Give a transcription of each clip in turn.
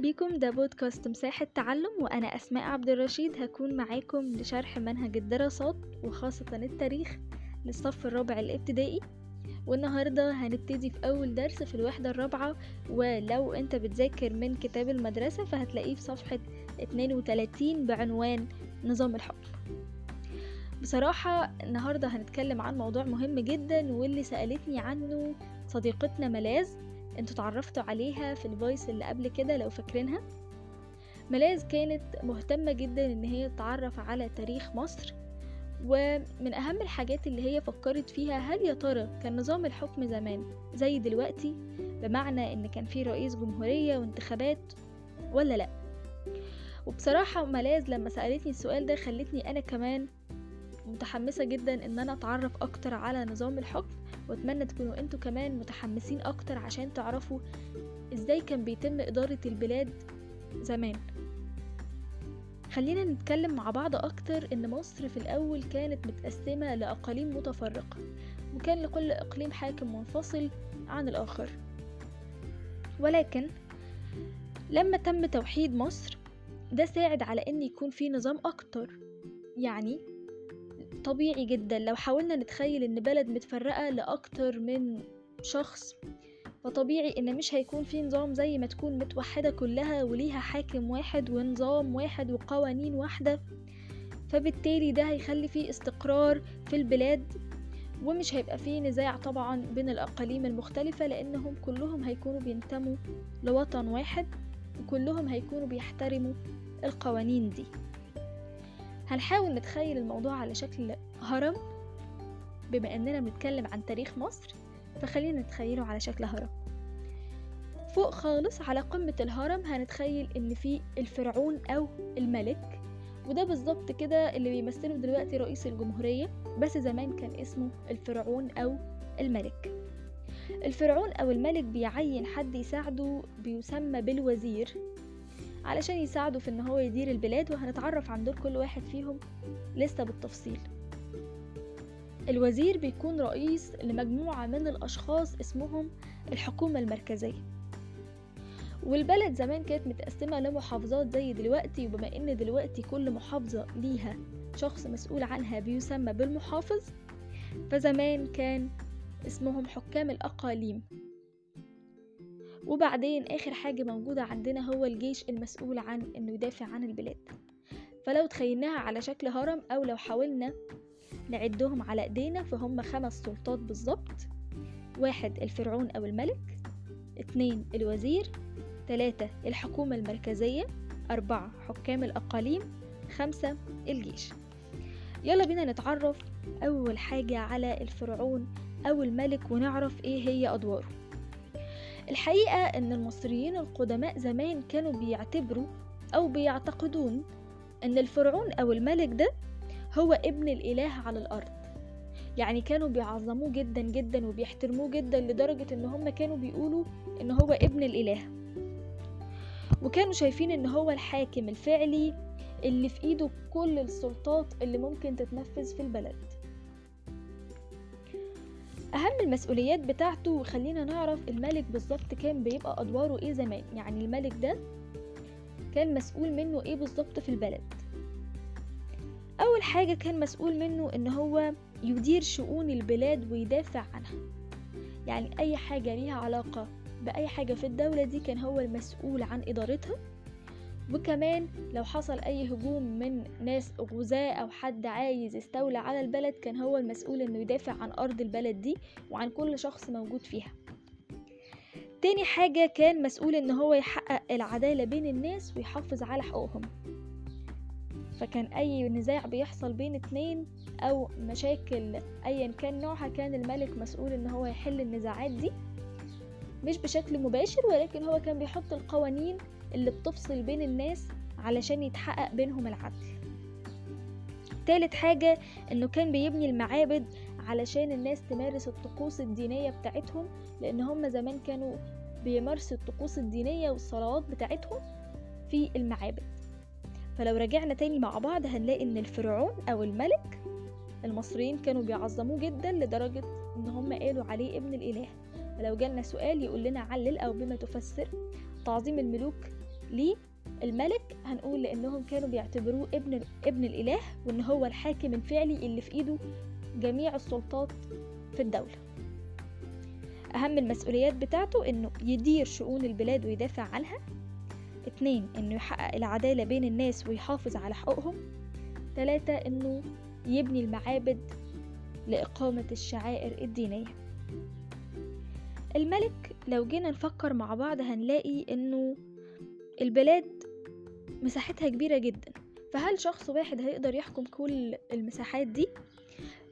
بيكم. ده بودكاست مساحة تعلم وأنا أسماء عبد الرشيد هكون معاكم لشرح منهج الدراسات وخاصة التاريخ للصف الرابع الابتدائي. والنهاردة هنبتدي في أول درس في الوحدة الرابعة ولو أنت بتذاكر من كتاب المدرسة فهتلاقيه في صفحة 32 بعنوان نظام الحكم. بصراحة النهاردة هنتكلم عن موضوع مهم جدا واللي سألتني عنه صديقتنا ملاذ. أنتوا اتعرفتوا عليها في الفويس اللي قبل كده لو فاكرينها؟ ملاذ كانت مهتمة جدا إن هي تتعرف على تاريخ مصر ومن أهم الحاجات اللي هي فكرت فيها هل يا ترى كان نظام الحكم زمان زي دلوقتي؟ بمعنى إن كان في رئيس جمهورية وانتخابات ولا لأ؟ وبصراحة ملاذ لما سألتني السؤال ده خلتني أنا كمان متحمسة جدا إن أنا أتعرف أكتر على نظام الحكم واتمنى تكونوا أنتوا كمان متحمسين أكتر عشان تعرفوا إزاي كان بيتم إدارة البلاد زمان. خلينا نتكلم مع بعض أكتر ان مصر في الأول كانت متقسمة لأقاليم متفرقة وكان لكل إقليم حاكم منفصل عن الآخر. ولكن لما تم توحيد مصر ده ساعد على إن يكون في نظام أكتر يعني طبيعي جدا لو حاولنا نتخيل إن بلد متفرقة لأكتر من شخص فطبيعي إن مش هيكون في نظام زي ما تكون متوحدة كلها وليها حاكم واحد ونظام واحد وقوانين واحدة. فبالتالي ده هيخلي فيه استقرار في البلاد ومش هيبقى فيه نزاع طبعا بين الأقاليم المختلفة لأنهم كلهم هيكونوا بينتموا لوطن واحد وكلهم هيكونوا بيحترموا القوانين دي. هنحاول نتخيل الموضوع على شكل هرم بما إننا بنتكلم عن تاريخ مصر فخلينا نتخيله على شكل هرم. فوق خالص على قمة الهرم هنتخيل إن في الفرعون أو الملك وده بالظبط كده اللي بيمثله دلوقتي رئيس الجمهورية بس زمان كان اسمه الفرعون أو الملك. الفرعون أو الملك بيعين حد يساعده بيسمى بالوزير. علشان يساعده في إن هو يدير البلاد وهنتعرف عن دور كل واحد فيهم لسه بالتفصيل. الوزير بيكون رئيس لمجموعة من الأشخاص اسمهم الحكومة المركزية. والبلد زمان كانت متقسمة لمحافظات زي دلوقتي وبما إن دلوقتي كل محافظة ليها شخص مسؤول عنها بيسمى بالمحافظ فزمان كان اسمهم حكام الأقاليم. وبعدين آخر حاجة موجودة عندنا هو الجيش المسؤول عن إنه يدافع عن البلاد. فلو تخيلناها على شكل هرم أو لو حاولنا نعدهم على إيدينا فهم خمس سلطات بالظبط واحد الفرعون أو الملك اتنين الوزير تلاتة الحكومة المركزية أربعة حكام الأقاليم خمسة الجيش. يلا بينا نتعرف أول حاجة على الفرعون أو الملك ونعرف إيه هي أدواره. الحقيقة أن المصريين القدماء زمان كانوا بيعتبروا أو بيعتقدون أن الفرعون أو الملك ده هو ابن الإله على الأرض. يعني كانوا بيعظموه جدا جدا وبيحترموه جدا لدرجة إن هم كانوا بيقولوا إن هو ابن الإله. وكانوا شايفين إن هو الحاكم الفعلي اللي في إيده كل السلطات اللي ممكن تتنفذ في البلد. أهم المسؤوليات بتاعته وخلينا نعرف الملك بالظبط كان بيبقى أدواره إيه زمان. يعني الملك ده كان مسؤول منه إيه بالظبط في البلد. أول حاجة كان مسؤول منه إن هو يدير شؤون البلاد ويدافع عنها. يعني أي حاجة ليها علاقة بأي حاجة في الدولة دي كان هو المسؤول عن إدارتها. وكمان لو حصل أي هجوم من ناس غزاة أو حد عايز يستولى على البلد كان هو المسؤول إنه يدافع عن أرض البلد دي وعن كل شخص موجود فيها. تاني حاجة كان مسؤول إن هو يحقق العدالة بين الناس ويحافظ على حقوقهم. فكان أي نزاع بيحصل بين اتنين أو مشاكل ايا كان نوعها كان الملك مسؤول إن هو يحل النزاعات دي. مش بشكل مباشر ولكن هو كان بيحط القوانين اللي بتفصل بين الناس علشان يتحقق بينهم العدل. تالت حاجة إنه كان بيبني المعابد علشان الناس تمارس الطقوس الدينية بتاعتهم لأن هم زمان كانوا بيمارسوا الطقوس الدينية والصلوات بتاعتهم في المعابد. فلو رجعنا تاني مع بعض هنلاقي إن الفرعون أو الملك المصريين كانوا بيعظموه جدا لدرجة إن هم قالوا عليه ابن الإله. فلو جالنا سؤال يقول لنا علل أو بما تفسر تعظيم الملوك للملك هنقول لأنهم كانوا بيعتبروه ابن ابن الإله وإن هو الحاكم الفعلي اللي في إيده جميع السلطات في الدولة. أهم المسؤوليات بتاعته إنه يدير شؤون البلاد ويدافع عنها. اتنين إنه يحقق العدالة بين الناس ويحافظ على حقوقهم. تلاتة إنه يبني المعابد لإقامة الشعائر الدينية. الملك لو جينا نفكر مع بعض هنلاقي إنه البلاد مساحتها كبيرة جدا فهل شخص واحد هيقدر يحكم كل المساحات دي؟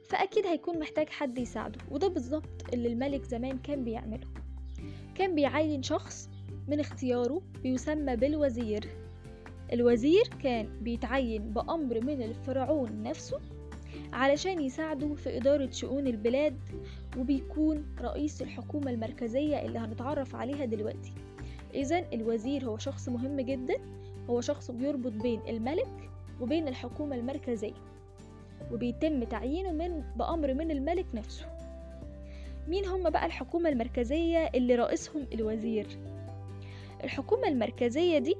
فأكيد هيكون محتاج حد يساعده وده بالظبط اللي الملك زمان كان بيعمله. كان بيعين شخص من اختياره بيسمى بالوزير. الوزير كان بيتعين بأمر من الفرعون نفسه علشان يساعده في إدارة شؤون البلاد وبيكون رئيس الحكومة المركزية اللي هنتعرف عليها دلوقتي. إذا الوزير هو شخص مهم جدا. هو شخص بيربط بين الملك وبين الحكومة المركزية وبيتم تعيينه من بأمر من الملك نفسه. مين هم بقى الحكومة المركزية اللي رئيسهم الوزير؟ الحكومة المركزية دي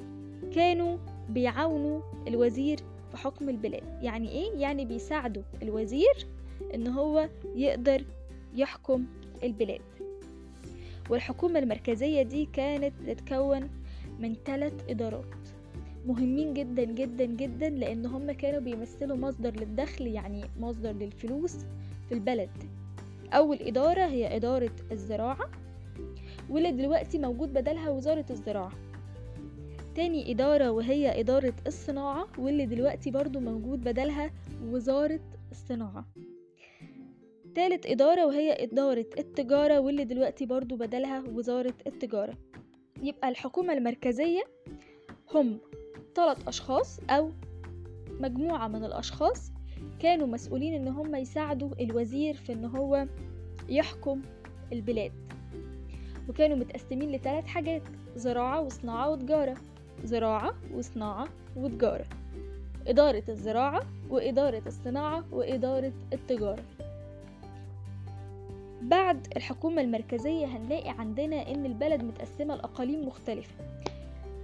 كانوا بيعاونوا الوزير في حكم البلاد. يعني إيه؟ يعني بيساعدوا الوزير إن هو يقدر يحكم البلاد. والحكومة المركزية دي كانت بتتكون من ثلاث إدارات مهمين جدا جدا جدا لأن هم كانوا بيمثلوا مصدر للدخل يعني مصدر للفلوس في البلد. أول إدارة هي إدارة الزراعة واللي دلوقتي موجود بدلها وزارة الزراعة. تاني إدارة وهي إدارة الصناعة واللي دلوقتي برضو موجود بدلها وزارة الصناعة. تالت إدارة وهي إدارة التجارة واللي دلوقتي برضو بدلها وزارة التجارة. يبقى الحكومة المركزية هم ثلاث أشخاص أو مجموعة من الأشخاص كانوا مسؤولين إن هم يساعدوا الوزير في إن هو يحكم البلاد. وكانوا متقسمين لثلاث حاجات زراعة وصناعة وتجارة. زراعة وصناعة وتجارة. إدارة الزراعة وإدارة الصناعة وإدارة التجارة. بعد الحكومة المركزية هنلاقي عندنا إن البلد متقسمة لأقاليم مختلفة.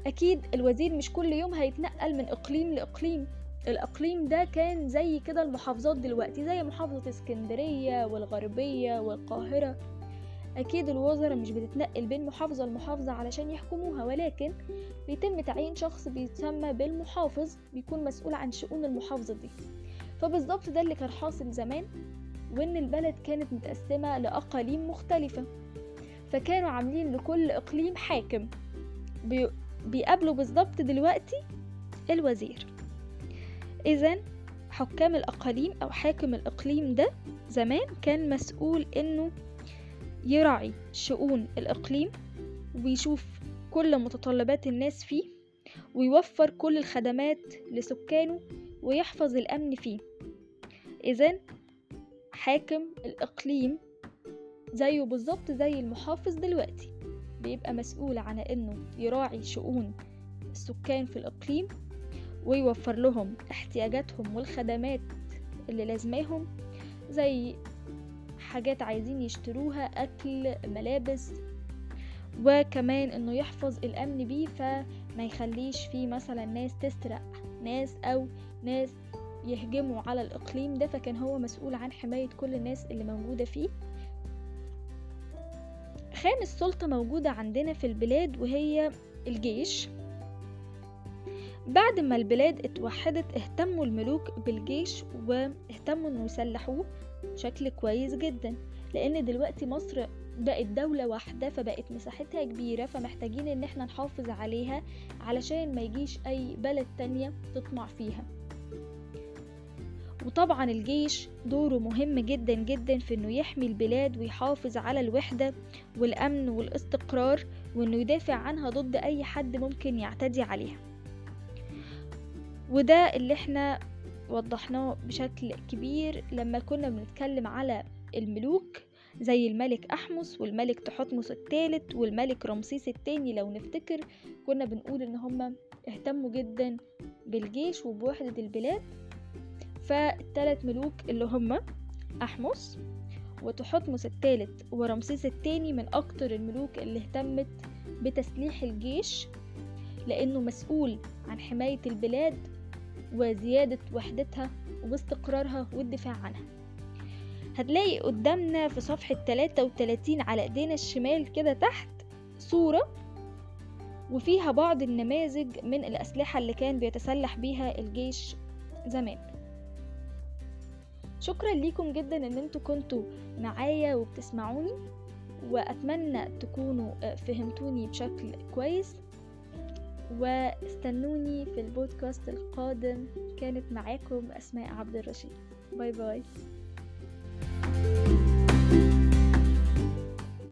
أكيد الوزير مش كل يوم هيتنقل من إقليم لإقليم. الإقليم ده كان زي كده المحافظات دلوقتي زي محافظة اسكندرية والغربية والقاهرة. أكيد الوزراء مش بتتنقل بين محافظة لمحافظة علشان يحكموها ولكن بيتم تعيين شخص بيتسمى بالمحافظ بيكون مسؤول عن شؤون المحافظة دي. فبالظبط ده اللي كان حاصل زمان. وإن البلد كانت متقسمة لأقاليم مختلفة فكانوا عاملين لكل إقليم حاكم بي... بيقابلوا بالظبط دلوقتي الوزير. إذا حكام الأقاليم أو حاكم الإقليم ده زمان كان مسؤول إنه يراعي شؤون الإقليم ويشوف كل متطلبات الناس فيه ويوفر كل الخدمات لسكانه ويحفظ الأمن فيه. إذا حاكم الإقليم زيه بالظبط زي المحافظ دلوقتي. بيبقى مسؤول عن إنه يراعي شؤون السكان في الإقليم ويوفر لهم احتياجاتهم والخدمات اللي لازماهم زي حاجات عايزين يشتروها أكل ملابس وكمان إنه يحفظ الأمن بيه فما يخليش فيه مثلا ناس تسرق ناس أو ناس يهجموا على الإقليم ده فكان هو مسؤول عن حماية كل الناس اللي موجودة فيه. خامس سلطة موجودة عندنا في البلاد وهي الجيش. بعد ما البلاد اتوحدت اهتموا الملوك بالجيش واهتموا انه يسلحوه بشكل كويس جدا لأن دلوقتي مصر بقت دولة واحدة فبقت مساحتها كبيرة فمحتاجين إن إحنا نحافظ عليها علشان ما يجيش أي بلد تانية تطمع فيها. وطبعا الجيش دوره مهم جدا جدا في إنه يحمي البلاد ويحافظ على الوحدة والأمن والاستقرار وإنه يدافع عنها ضد أي حد ممكن يعتدي عليها. وده اللي إحنا وضحناه بشكل كبير لما كنا بنتكلم على الملوك زي الملك أحمس والملك تحتمس الثالث والملك رمسيس الثاني. لو نفتكر كنا بنقول إن هما اهتموا جدا بالجيش وبوحدة البلاد فالتلات ملوك اللي هما أحمس وتحتمس الثالث ورمسيس الثاني من أكتر الملوك اللي اهتمت بتسليح الجيش لأنه مسؤول عن حماية البلاد وزيادة وحدتها واستقرارها والدفاع عنها. هتلاقي قدامنا في صفحة 33 على إيدينا الشمال كده تحت صورة وفيها بعض النماذج من الأسلحة اللي كان بيتسلح بيها الجيش زمان. شكرا ليكم جدا إن أنتوا كنتوا معايا وبتسمعوني وأتمنى تكونوا فهمتوني بشكل كويس. واستنوني في البودكاست القادم. كانت معاكم أسماء عبد الرشيد. باي باي.